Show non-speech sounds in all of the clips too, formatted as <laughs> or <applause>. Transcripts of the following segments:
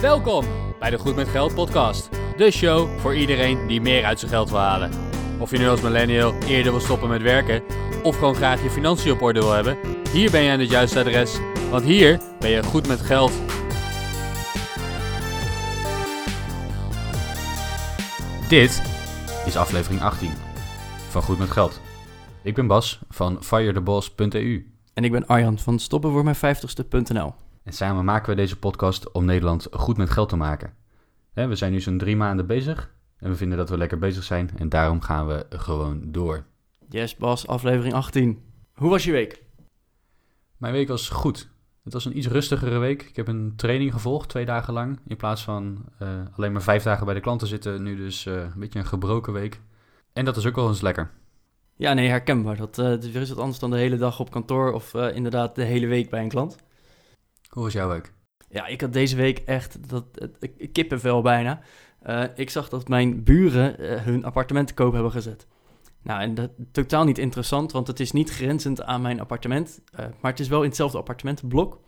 Welkom bij de Goed met Geld podcast. De show voor iedereen die meer uit zijn geld wil halen. Of je nu als millennial eerder wil stoppen met werken of gewoon graag je financiën op orde wil hebben, hier ben je aan het juiste adres, want hier ben je goed met geld. Dit is aflevering 18 van Goed met Geld. Ik ben Bas van firetheboss.eu En ik ben Arjan van stoppen voor mijn 50ste.nl. en samen maken we deze podcast om Nederland goed met geld te maken. We zijn nu zo'n drie maanden bezig en we vinden dat we lekker bezig zijn en daarom gaan we gewoon door. Yes, Bas, aflevering 18. Hoe was je week? Mijn week was goed. Het was een iets rustigere week. Ik heb een training gevolgd, twee dagen lang. In plaats van eh, alleen maar vijf dagen bij de klanten zitten. Nu dus eh, een beetje een gebroken week. En dat is ook wel eens lekker. Ja, nee, herkenbaar. Dat eh, het is weer eens wat anders dan de hele dag op kantoor of inderdaad de hele week bij een klant. Hoe was jouw week? Ja, ik had deze week echt dat, kippenvel bijna. Eh, ik zag dat mijn buren eh, hun appartement te koop hebben gezet. Nou, en dat totaal niet interessant, want het is niet grenzend aan mijn appartement. eh, maar het is wel in hetzelfde appartementenblok.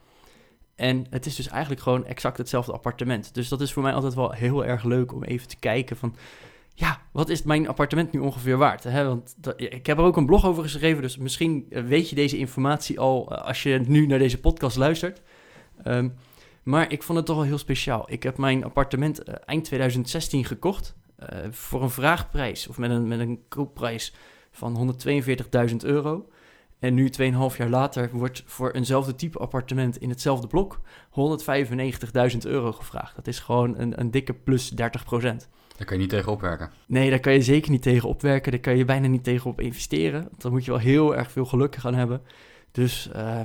En het is dus eigenlijk gewoon exact hetzelfde appartement. Dus dat is voor mij altijd wel heel erg leuk om even te kijken van... Ja, wat is mijn appartement nu ongeveer waard? Hè? Want dat- ik heb er ook een blog over geschreven, dus misschien weet je deze informatie al als je nu naar deze podcast luistert. Ehm, maar ik vond het toch wel heel speciaal. Ik heb mijn appartement eh, eind 2016 gekocht. eh, voor een vraagprijs, of met een, met een koopprijs van 142.000 euro. En nu, 2,5 jaar later, wordt voor eenzelfde type appartement in hetzelfde blok 195.000 euro gevraagd. Dat is gewoon een, een dikke plus 30% Daar kan je niet tegen opwerken. Nee, daar kan je zeker niet tegen opwerken. Daar kan je bijna niet tegen op investeren. Want Dan moet je wel heel erg veel geluk gaan hebben. Dus eh,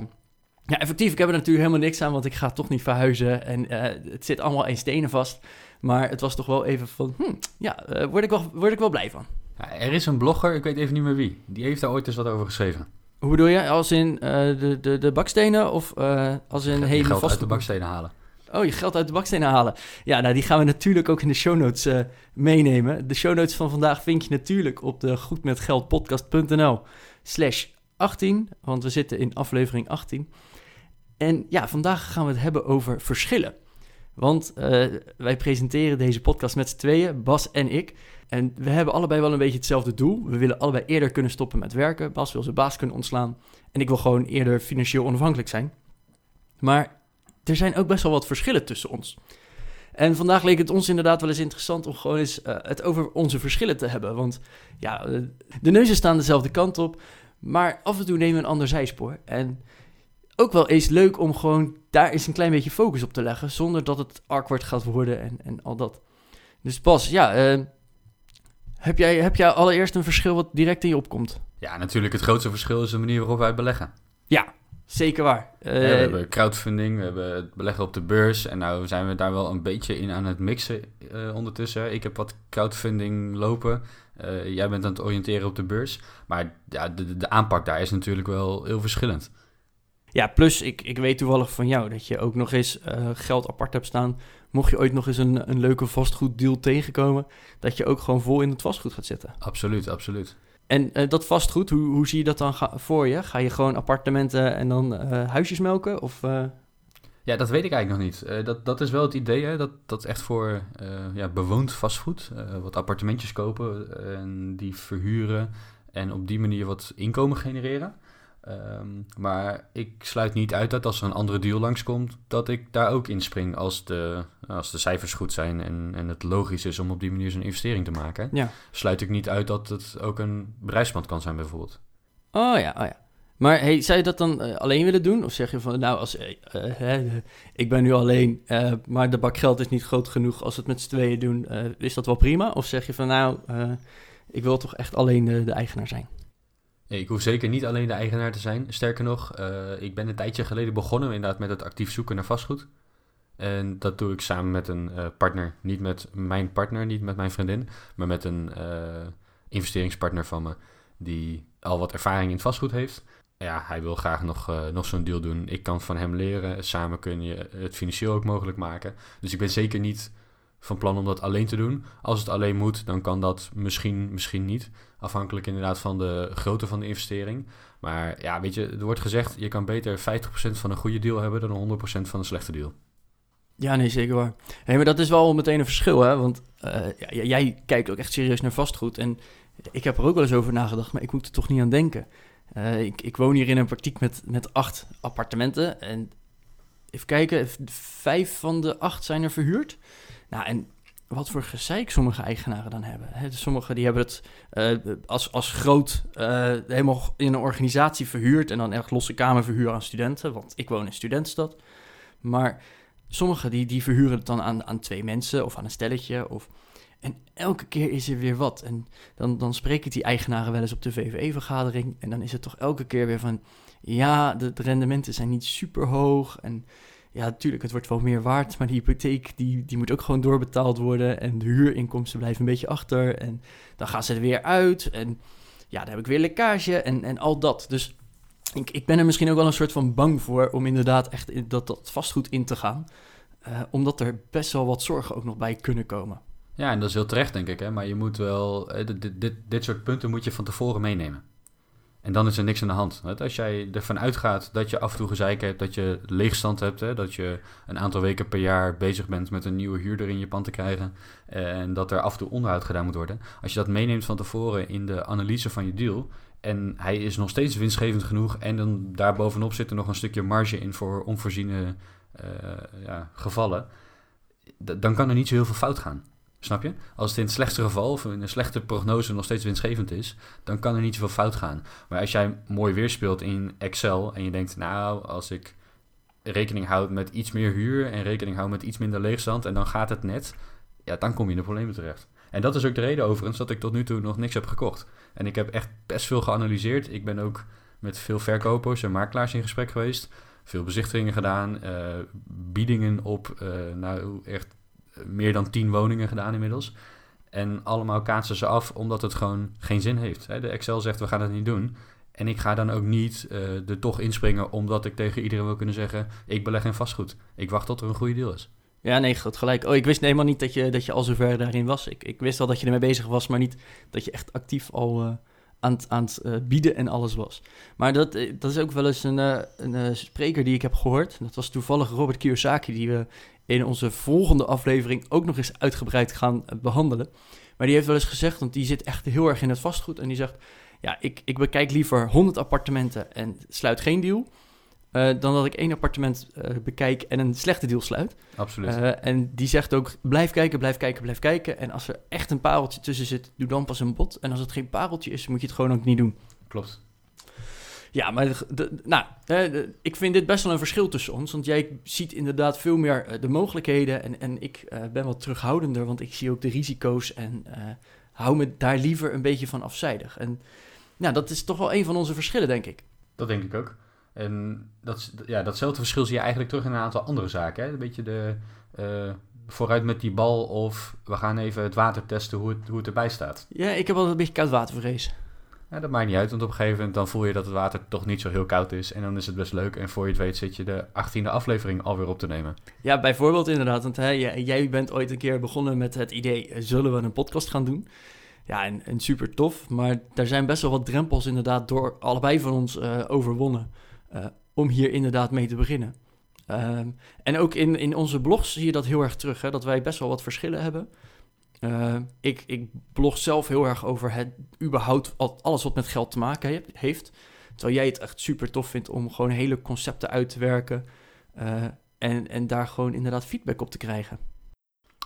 ja, effectief, ik heb er natuurlijk helemaal niks aan, want ik ga toch niet verhuizen. En eh, het zit allemaal in stenen vast. Maar het was toch wel even van, hm, ja, eh, word, ik wel, word ik wel blij van. Ja, er is een blogger, ik weet even niet meer wie. Die heeft daar ooit eens wat over geschreven. Hoe bedoel je? Als in eh, de, de, de bakstenen of als in Je hele geld uit de bakstenen halen. Oh, je geld uit de bakstenen halen. Ja, nou, die gaan we natuurlijk ook in de show notes meenemen. De show notes van vandaag vind je natuurlijk op de goedmetgeldpodcast.nl slash 18, want we zitten in aflevering 18. En ja, vandaag gaan we het hebben over verschillen. Want eh, wij presenteren deze podcast met z'n tweeën, Bas en ik. En we hebben allebei wel een beetje hetzelfde doel. We willen allebei eerder kunnen stoppen met werken. Bas wil zijn baas kunnen ontslaan. En ik wil gewoon eerder financieel onafhankelijk zijn. Maar er zijn ook best wel wat verschillen tussen ons. En vandaag leek het ons inderdaad wel eens interessant om gewoon eens eh, het over onze verschillen te hebben. Want ja, eh, de neuzen staan dezelfde kant op, maar af en toe nemen we een ander zijspoor. En ook wel eens leuk om gewoon daar eens een klein beetje focus op te leggen, zonder dat het awkward gaat worden en, en al dat. Dus Bas, ja, eh, heb, jij, heb jij allereerst een verschil wat direct in je opkomt? Ja, natuurlijk het grootste verschil is de manier waarop wij beleggen. Zeker waar. Eh, Ja, we hebben crowdfunding, we hebben het beleggen op de beurs. En nou zijn we daar wel een beetje in aan het mixen eh, ondertussen. Ik heb wat crowdfunding lopen. Eh, jij bent aan het oriënteren op de beurs. Maar ja, de- de aanpak daar is natuurlijk wel heel verschillend. Ja, plus ik, ik weet toevallig van jou dat je ook nog eens eh, geld apart hebt staan. Mocht je ooit nog eens een, een leuke vastgoeddeal tegenkomen, dat je ook gewoon vol in het vastgoed gaat zitten. Absoluut, absoluut. En eh, dat vastgoed, hoe, hoe zie je dat dan voor je? Ga je gewoon appartementen en dan eh, huisjes melken? Of, Ja, dat weet ik eigenlijk nog niet. Dat, dat is wel het idee, hè? Dat, dat echt voor ja, bewoond vastgoed, wat appartementjes kopen en die verhuren en op die manier wat inkomen genereren. Ehm, maar ik sluit niet uit dat als er een andere deal langskomt, dat ik daar ook inspring als de, als de cijfers goed zijn en, en het logisch is om op die manier zo'n investering te maken. ja. Sluit ik niet uit dat het ook een bedrijfspand kan zijn bijvoorbeeld. Oh ja, oh ja. Maar hey, zou je dat dan eh, alleen willen doen? Of zeg je van, nou, als, eh, eh, <laughs> ik ben nu alleen, maar de bak geld is niet groot genoeg als we het met z'n tweeën doen, is dat wel prima? Of zeg je van, nou, ik wil toch echt alleen de, de eigenaar zijn? Ik hoef zeker niet alleen de eigenaar te zijn. Sterker nog, eh, ik ben een tijdje geleden begonnen inderdaad met het actief zoeken naar vastgoed. En dat doe ik samen met een eh, partner. Niet met mijn partner, niet met mijn vriendin, maar met een eh, investeringspartner van me die al wat ervaring in vastgoed heeft. Ja, hij wil graag nog, nog zo'n deal doen. Ik kan van hem leren. Samen kun je het financieel ook mogelijk maken. Dus ik ben zeker niet van plan om dat alleen te doen. Als het alleen moet, dan kan dat misschien, misschien niet. Afhankelijk inderdaad van de grootte van de investering. Maar ja, weet je, er wordt gezegd, je kan beter 50% van een goede deal hebben dan 100% van een slechte deal. Ja, nee, zeker waar. Maar dat is wel meteen een verschil, hè? Want ja, jij kijkt ook echt serieus naar vastgoed. En ik heb er ook wel eens over nagedacht, maar ik moet er toch niet aan denken. Uh, ik, ik, woon hier in een praktijk met, met acht appartementen. En even kijken, vijf van de acht zijn er verhuurd. Nou, en wat voor gezeik sommige eigenaren dan hebben. Hè? Dus sommigen die hebben het uh, als, als groot uh, helemaal in een organisatie verhuurd... en dan echt losse kamer verhuren aan studenten, want ik woon in studentenstad. Maar sommigen die, die verhuren het dan aan, aan twee mensen of aan een stelletje... Of, en elke keer is er weer wat. En dan, dan spreek ik die eigenaren wel eens op de VVE-vergadering. En dan is het toch elke keer weer van... Ja, de, de rendementen zijn niet super hoog. En ja, natuurlijk, het wordt wel meer waard. Maar die hypotheek, die, die moet ook gewoon doorbetaald worden. En de huurinkomsten blijven een beetje achter. En dan gaan ze er weer uit. En ja, dan heb ik weer lekkage en, en al dat. Dus ik, ik ben er misschien ook wel een soort van bang voor... om inderdaad echt dat, dat vastgoed in te gaan. Uh, omdat er best wel wat zorgen ook nog bij kunnen komen. Ja, en dat is heel terecht, denk ik. Hè? Maar je moet wel, eh, dit, dit, dit soort punten moet je van tevoren meenemen. En dan is er niks aan de hand. Als jij ervan uitgaat dat je af en toe gezeik hebt, dat je leegstand hebt, hè, dat je een aantal weken per jaar bezig bent met een nieuwe huurder in je pand te krijgen en dat er af en toe onderhoud gedaan moet worden. Als je dat meeneemt van tevoren in de analyse van je deal en hij is nog steeds winstgevend genoeg en dan daarbovenop zit er nog een stukje marge in voor onvoorziene uh, ja, gevallen, dan kan er niet zo heel veel fout gaan. Snap je? Als het in het slechtste geval of in een slechte prognose nog steeds winstgevend is, dan kan er niet zoveel fout gaan. Maar als jij mooi weerspeelt in Excel en je denkt, nou, als ik rekening houd met iets meer huur en rekening hou met iets minder leegstand en dan gaat het net, ja, dan kom je in de problemen terecht. En dat is ook de reden overigens dat ik tot nu toe nog niks heb gekocht. En ik heb echt best veel geanalyseerd. Ik ben ook met veel verkopers en makelaars in gesprek geweest. Veel bezichtigingen gedaan, uh, biedingen op, uh, nou echt meer dan tien woningen gedaan inmiddels. En allemaal kaatsen ze af omdat het gewoon geen zin heeft. De Excel zegt we gaan het niet doen. En ik ga dan ook niet uh, er toch inspringen omdat ik tegen iedereen wil kunnen zeggen... ik beleg in vastgoed. Ik wacht tot er een goede deal is. Ja, nee, goed, gelijk. Oh, ik wist helemaal niet dat je, dat je al zover daarin was. Ik, ik wist wel dat je ermee bezig was, maar niet dat je echt actief al uh, aan, uh, bieden en alles was. Maar dat, dat is ook wel eens een, een spreker die ik heb gehoord. Dat was toevallig Robert Kiyosaki, die we in onze volgende aflevering ook nog eens uitgebreid gaan behandelen. Maar die heeft wel eens gezegd, want die zit echt heel erg in het vastgoed. En die zegt, ja, ik, ik bekijk liever 100 appartementen en sluit geen deal... Uh, dan dat ik één appartement uh, bekijk en een slechte deal sluit. Absoluut. Uh, en die zegt ook, blijf kijken, blijf kijken, blijf kijken. En als er echt een pareltje tussen zit, doe dan pas een bod. En als het geen pareltje is, moet je het gewoon ook niet doen. Klopt. Ja, maar de, de, nou, de, ik vind dit best wel een verschil tussen ons. Want jij ziet inderdaad veel meer de mogelijkheden. En, en ik ben wat terughoudender, want ik zie ook de risico's. En hou me daar liever een beetje van afzijdig. En nou, dat is toch wel een van onze verschillen, denk ik. Dat denk ik ook. En dat, ja, datzelfde verschil zie je eigenlijk terug in een aantal andere zaken. Hè? Een beetje de uh, vooruit met die bal of we gaan even het water testen hoe het, hoe het erbij staat. Ja, ik heb altijd een beetje koud watervrees. Ja, dat maakt niet uit, want op een gegeven moment dan voel je dat het water toch niet zo heel koud is. En dan is het best leuk. En voor je het weet zit je de achttiende aflevering alweer op te nemen. Ja, bijvoorbeeld inderdaad. Want hè, jij bent ooit een keer begonnen met het idee, zullen we een podcast gaan doen? Ja, en, en super tof. Maar daar zijn best wel wat drempels inderdaad door allebei van ons uh, overwonnen. Uh, om hier inderdaad mee te beginnen. Um, en ook in, in onze blogs zie je dat heel erg terug. Hè, dat wij best wel wat verschillen hebben. Uh, ik, ik blog zelf heel erg over het überhaupt alles wat met geld te maken heeft. Terwijl jij het echt super tof vindt om gewoon hele concepten uit te werken. Uh, en, en daar gewoon inderdaad feedback op te krijgen.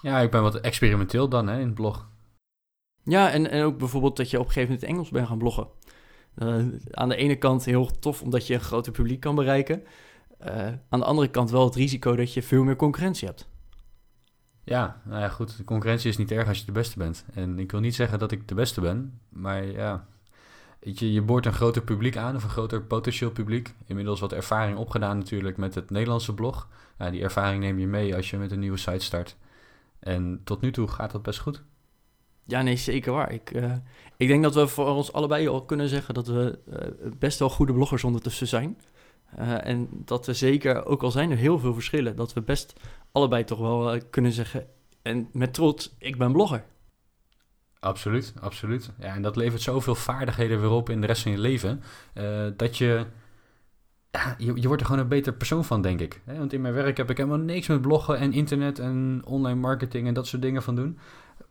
Ja, ik ben wat experimenteel dan hè, in het blog. Ja, en, en ook bijvoorbeeld dat je op een gegeven moment Engels bent gaan bloggen. Uh, aan de ene kant heel tof omdat je een groter publiek kan bereiken. aan de andere kant wel het risico dat je veel meer concurrentie hebt. Ja, nou ja, goed. De concurrentie is niet erg als je de beste bent. En ik wil niet zeggen dat ik de beste ben, maar ja. Je, je boort een groter publiek aan, of een groter potentieel publiek. Inmiddels wat ervaring opgedaan natuurlijk met het Nederlandse blog. Die ervaring neem je mee als je met een nieuwe site start. En tot nu toe gaat dat best goed. Ja, nee, zeker waar. Ik, uh, ik denk dat we voor ons allebei al kunnen zeggen dat we uh, best wel goede bloggers ondertussen zijn. Uh, en dat we zeker, ook al zijn er heel veel verschillen, dat we best allebei toch wel kunnen zeggen, en met trots, ik ben blogger. Absoluut, absoluut. Ja, en dat levert zoveel vaardigheden weer op in de rest van je leven, dat je je, je wordt er gewoon een beter persoon van, denk ik. Want in mijn werk heb ik helemaal niks met bloggen en internet en online marketing en dat soort dingen van doen.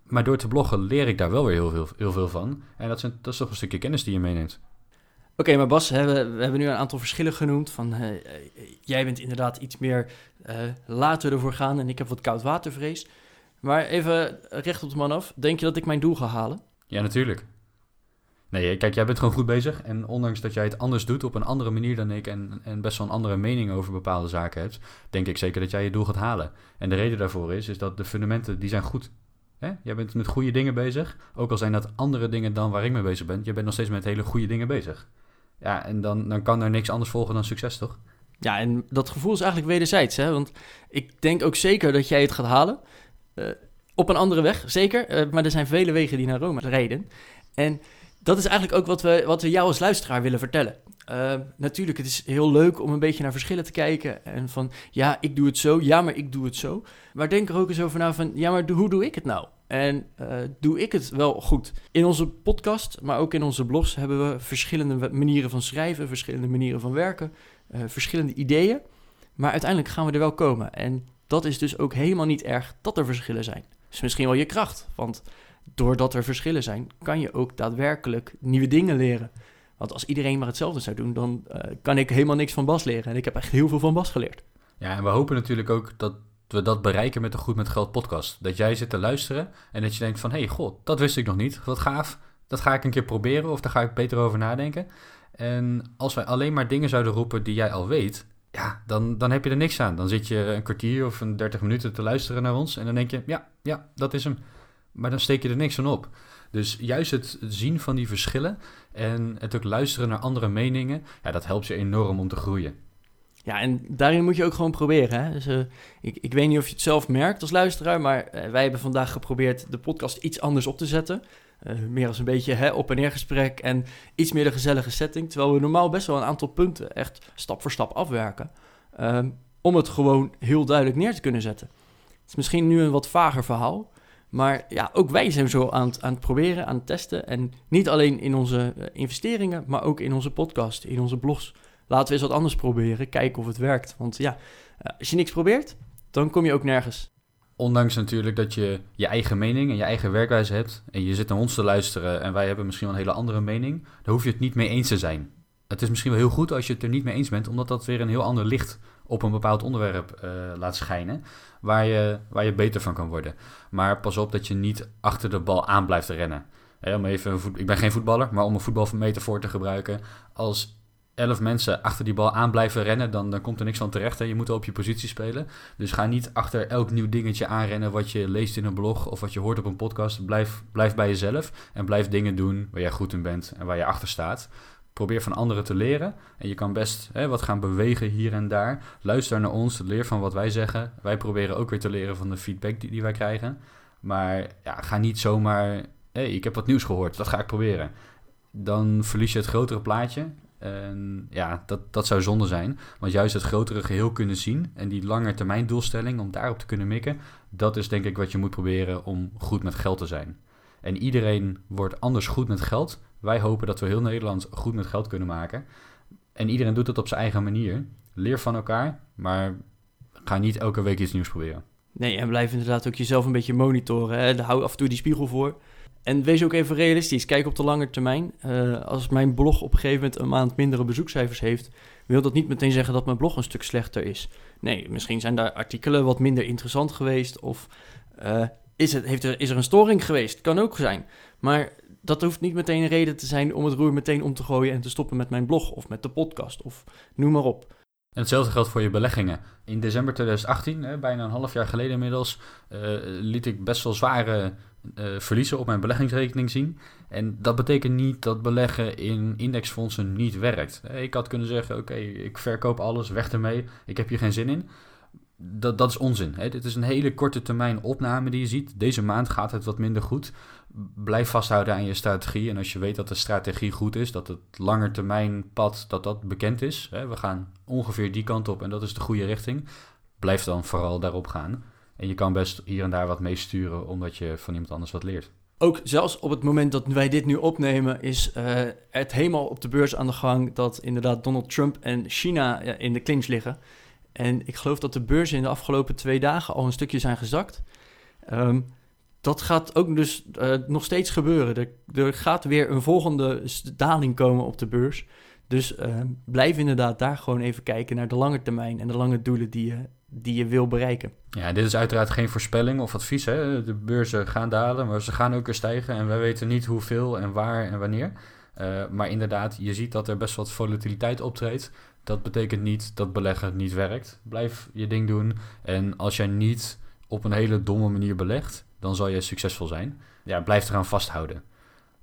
Maar door te bloggen leer ik daar wel weer heel veel, heel veel van. En dat, zijn, dat is toch een stukje kennis die je meeneemt. Oké, maar Bas, we, we, hebben nu een aantal verschillen genoemd. Van, uh, jij bent inderdaad iets meer uh, later ervoor gaan en ik heb wat koudwatervrees. Maar even recht op de man af. Denk je dat ik mijn doel ga halen? Ja, natuurlijk. Nee, kijk, jij bent gewoon goed bezig. En ondanks dat jij het anders doet op een andere manier dan ik en, en best wel een andere mening over bepaalde zaken hebt, denk ik zeker dat jij je doel gaat halen. En de reden daarvoor is, is dat de fundamenten, die zijn goed. Hè? Jij bent met goede dingen bezig. Ook al zijn dat andere dingen dan waar ik mee bezig ben. Je bent nog steeds met hele goede dingen bezig. Ja, en dan, dan kan er niks anders volgen dan succes, toch? Ja, en dat gevoel is eigenlijk wederzijds. Hè? Want ik denk ook zeker dat jij het gaat halen. Uh, op een andere weg, zeker. Uh, maar er zijn vele wegen die naar Rome rijden. En dat is eigenlijk ook wat we, wat we jou als luisteraar willen vertellen. Uh, natuurlijk, het is heel leuk om een beetje naar verschillen te kijken. En van, ja, ik doe het zo. Ja, maar ik doe het zo. Maar denk er ook eens over na van, ja, maar hoe doe ik het nou? En uh, doe ik het wel goed? In onze podcast, maar ook in onze blogs, hebben we verschillende manieren van schrijven, verschillende manieren van werken, uh, verschillende ideeën. Maar uiteindelijk gaan we er wel komen. En dat is dus ook helemaal niet erg dat er verschillen zijn. Dat is misschien wel je kracht. Want doordat er verschillen zijn, kan je ook daadwerkelijk nieuwe dingen leren. Want als iedereen maar hetzelfde zou doen, dan uh, kan ik helemaal niks van Bas leren. En ik heb echt heel veel van Bas geleerd. Ja, en we hopen natuurlijk ook dat we dat bereiken met de Goed met Geld podcast. Dat jij zit te luisteren en dat je denkt van... hé, hey, god, dat wist ik nog niet. Wat gaaf. Dat ga ik een keer proberen of daar ga ik beter over nadenken. En als wij alleen maar dingen zouden roepen die jij al weet... ja, dan, dan heb je er niks aan. Dan zit je een kwartier of een dertig minuten te luisteren naar ons... en dan denk je, ja, ja, dat is hem. Maar dan steek je er niks van op. Dus juist het zien van die verschillen en het ook luisteren naar andere meningen... ja, dat helpt je enorm om te groeien. Ja, en daarin moet je ook gewoon proberen. Hè? Dus, uh, ik, ik weet niet of je het zelf merkt als luisteraar, maar uh, wij hebben vandaag geprobeerd de podcast iets anders op te zetten. Uh, meer als een beetje hè, op- en neergesprek en iets meer de gezellige setting. Terwijl we normaal best wel een aantal punten echt stap voor stap afwerken. Ehm, om het gewoon heel duidelijk neer te kunnen zetten. Het is misschien nu een wat vager verhaal. Maar ja, ook wij zijn zo aan het, aan het proberen, aan het testen. En niet alleen in onze investeringen, maar ook in onze podcast, in onze blogs laten we eens wat anders proberen. Kijken of het werkt. Want ja, eh, als je niks probeert, dan kom je ook nergens. Ondanks natuurlijk dat je je eigen mening en je eigen werkwijze hebt. En je zit naar ons te luisteren en wij hebben misschien wel een hele andere mening. Dan hoef je het niet mee eens te zijn. Het is misschien wel heel goed als je het er niet mee eens bent, omdat dat weer een heel ander licht op een bepaald onderwerp uh, laat schijnen. Waar je, waar je beter van kan worden. Maar pas op dat je niet achter de bal aan blijft rennen. Om even, ik ben geen voetballer, maar om een voetbalmetafoor te gebruiken. Als elf mensen achter die bal aan blijven rennen, dan, dan komt er niks van terecht. Hè. Je moet wel op je positie spelen. Dus ga niet achter elk nieuw dingetje aanrennen wat je leest in een blog of wat je hoort op een podcast. Blijf, blijf bij jezelf en blijf dingen doen waar jij goed in bent en waar je achter staat. Probeer van anderen te leren. En je kan best hè, wat gaan bewegen hier en daar. Luister naar ons, leer van wat wij zeggen. Wij proberen ook weer te leren van de feedback die, wij krijgen. Maar ja, ga niet zomaar. Ik heb wat nieuws gehoord, dat ga ik proberen. Dan verlies je het grotere plaatje. En ja, dat, dat zou zonde zijn. Want juist het grotere geheel kunnen zien en die langetermijn doelstelling, om daarop te kunnen mikken, dat is denk ik wat je moet proberen om goed met geld te zijn. En iedereen wordt anders goed met geld. Wij hopen dat we heel Nederland goed met geld kunnen maken. En iedereen doet het op zijn eigen manier. Leer van elkaar, maar ga niet elke week iets nieuws proberen. Nee, en blijf inderdaad ook jezelf een beetje monitoren. Hè? Hou af en toe die spiegel voor. En wees ook even realistisch. Kijk op de lange termijn. Uh, als mijn blog op een gegeven moment een maand mindere bezoekcijfers heeft, wil dat niet meteen zeggen dat mijn blog een stuk slechter is. Nee, misschien zijn daar artikelen wat minder interessant geweest. Of uh, is, het, heeft er, is er een storing geweest? Kan ook zijn. Maar dat hoeft niet meteen een reden te zijn om het roer meteen om te gooien en te stoppen met mijn blog of met de podcast of noem maar op. En hetzelfde geldt voor je beleggingen. In december 2018, hè, bijna een half jaar geleden inmiddels, uh, liet ik best wel zware uh, verliezen op mijn beleggingsrekening zien. En dat betekent niet dat beleggen in indexfondsen niet werkt. Ik had kunnen zeggen, oké, ik verkoop alles, weg ermee, ik heb hier geen zin in. Dat, dat is onzin. Hè? Dit is een hele korte termijn opname die je ziet. Deze maand gaat het wat minder goed. Blijf vasthouden aan je strategie. En als je weet dat de strategie goed is, dat het langetermijn pad dat dat bekend is. Hè? We gaan ongeveer die kant op en dat is de goede richting. Blijf dan vooral daarop gaan. En je kan best hier en daar wat meesturen, omdat je van iemand anders wat leert. ook zelfs op het moment dat wij dit nu opnemen, is uh, het helemaal op de beurs aan de gang dat inderdaad Donald Trump en China in de clinch liggen. En ik geloof dat de beurzen in de afgelopen twee dagen al een stukje zijn gezakt. Um, dat gaat ook dus uh, nog steeds gebeuren. Er, er, gaat weer een volgende daling komen op de beurs. Dus uh, blijf inderdaad daar gewoon even kijken naar de lange termijn en de lange doelen die je, die je wil bereiken. Ja, dit is uiteraard geen voorspelling of advies. Hè? De beurzen gaan dalen, maar ze gaan ook weer stijgen. En wij weten niet hoeveel en waar en wanneer. Uh, maar inderdaad, je ziet dat er best wat volatiliteit optreedt. Dat betekent niet dat beleggen niet werkt. Blijf je ding doen. En als jij niet op een hele domme manier belegt, dan zal je succesvol zijn. Ja, blijf eraan vasthouden.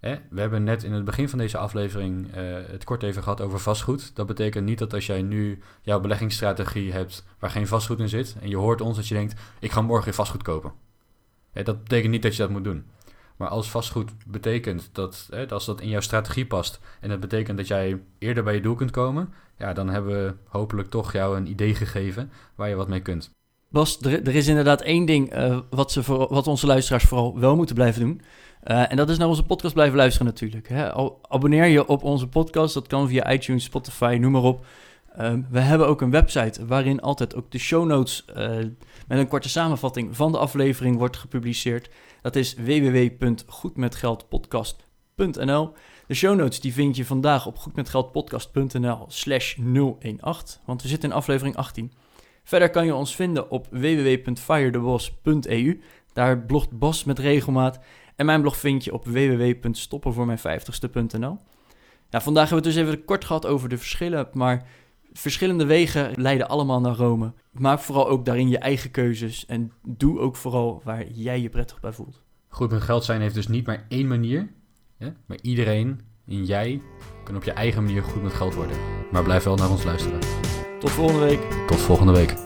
We hebben net in het begin van deze aflevering uh, het kort even gehad over vastgoed. Dat betekent niet dat als jij nu jouw beleggingsstrategie hebt waar geen vastgoed in zit en je hoort ons dat je denkt, ik ga morgen vastgoed kopen. Dat betekent niet dat je dat moet doen. Maar als vastgoed betekent dat, hè, als dat in jouw strategie past en dat betekent dat jij eerder bij je doel kunt komen, ja, dan hebben we hopelijk toch jou een idee gegeven waar je wat mee kunt. Bas, er, er is inderdaad één ding uh, wat, ze voor, wat onze luisteraars vooral wel moeten blijven doen. Uh, en dat is naar onze podcast blijven luisteren natuurlijk. Hè. Abonneer je op onze podcast, dat kan via iTunes, Spotify, noem maar op. Uh, we hebben ook een website waarin altijd ook de show notes uh, met een korte samenvatting van de aflevering wordt gepubliceerd. Dat is www.goedmetgeldpodcast.nl. De show notes die vind je vandaag op goedmetgeldpodcast.nl slash 018, want we zitten in aflevering 18. Verder kan je ons vinden op www.firethebos.eu. Daar blogt Bas met regelmaat. En mijn blog vind je op www.stoppenvoormijn50ste.nl. Ja, vandaag hebben we het dus even kort gehad over de verschillen, maar verschillende wegen leiden allemaal naar Rome. Maak vooral ook daarin je eigen keuzes en doe ook vooral waar jij je prettig bij voelt. Goed met geld zijn heeft dus niet maar één manier, hè? maar iedereen en jij kan op je eigen manier goed met geld worden. Maar blijf wel naar ons luisteren. Tot volgende week. Tot volgende week.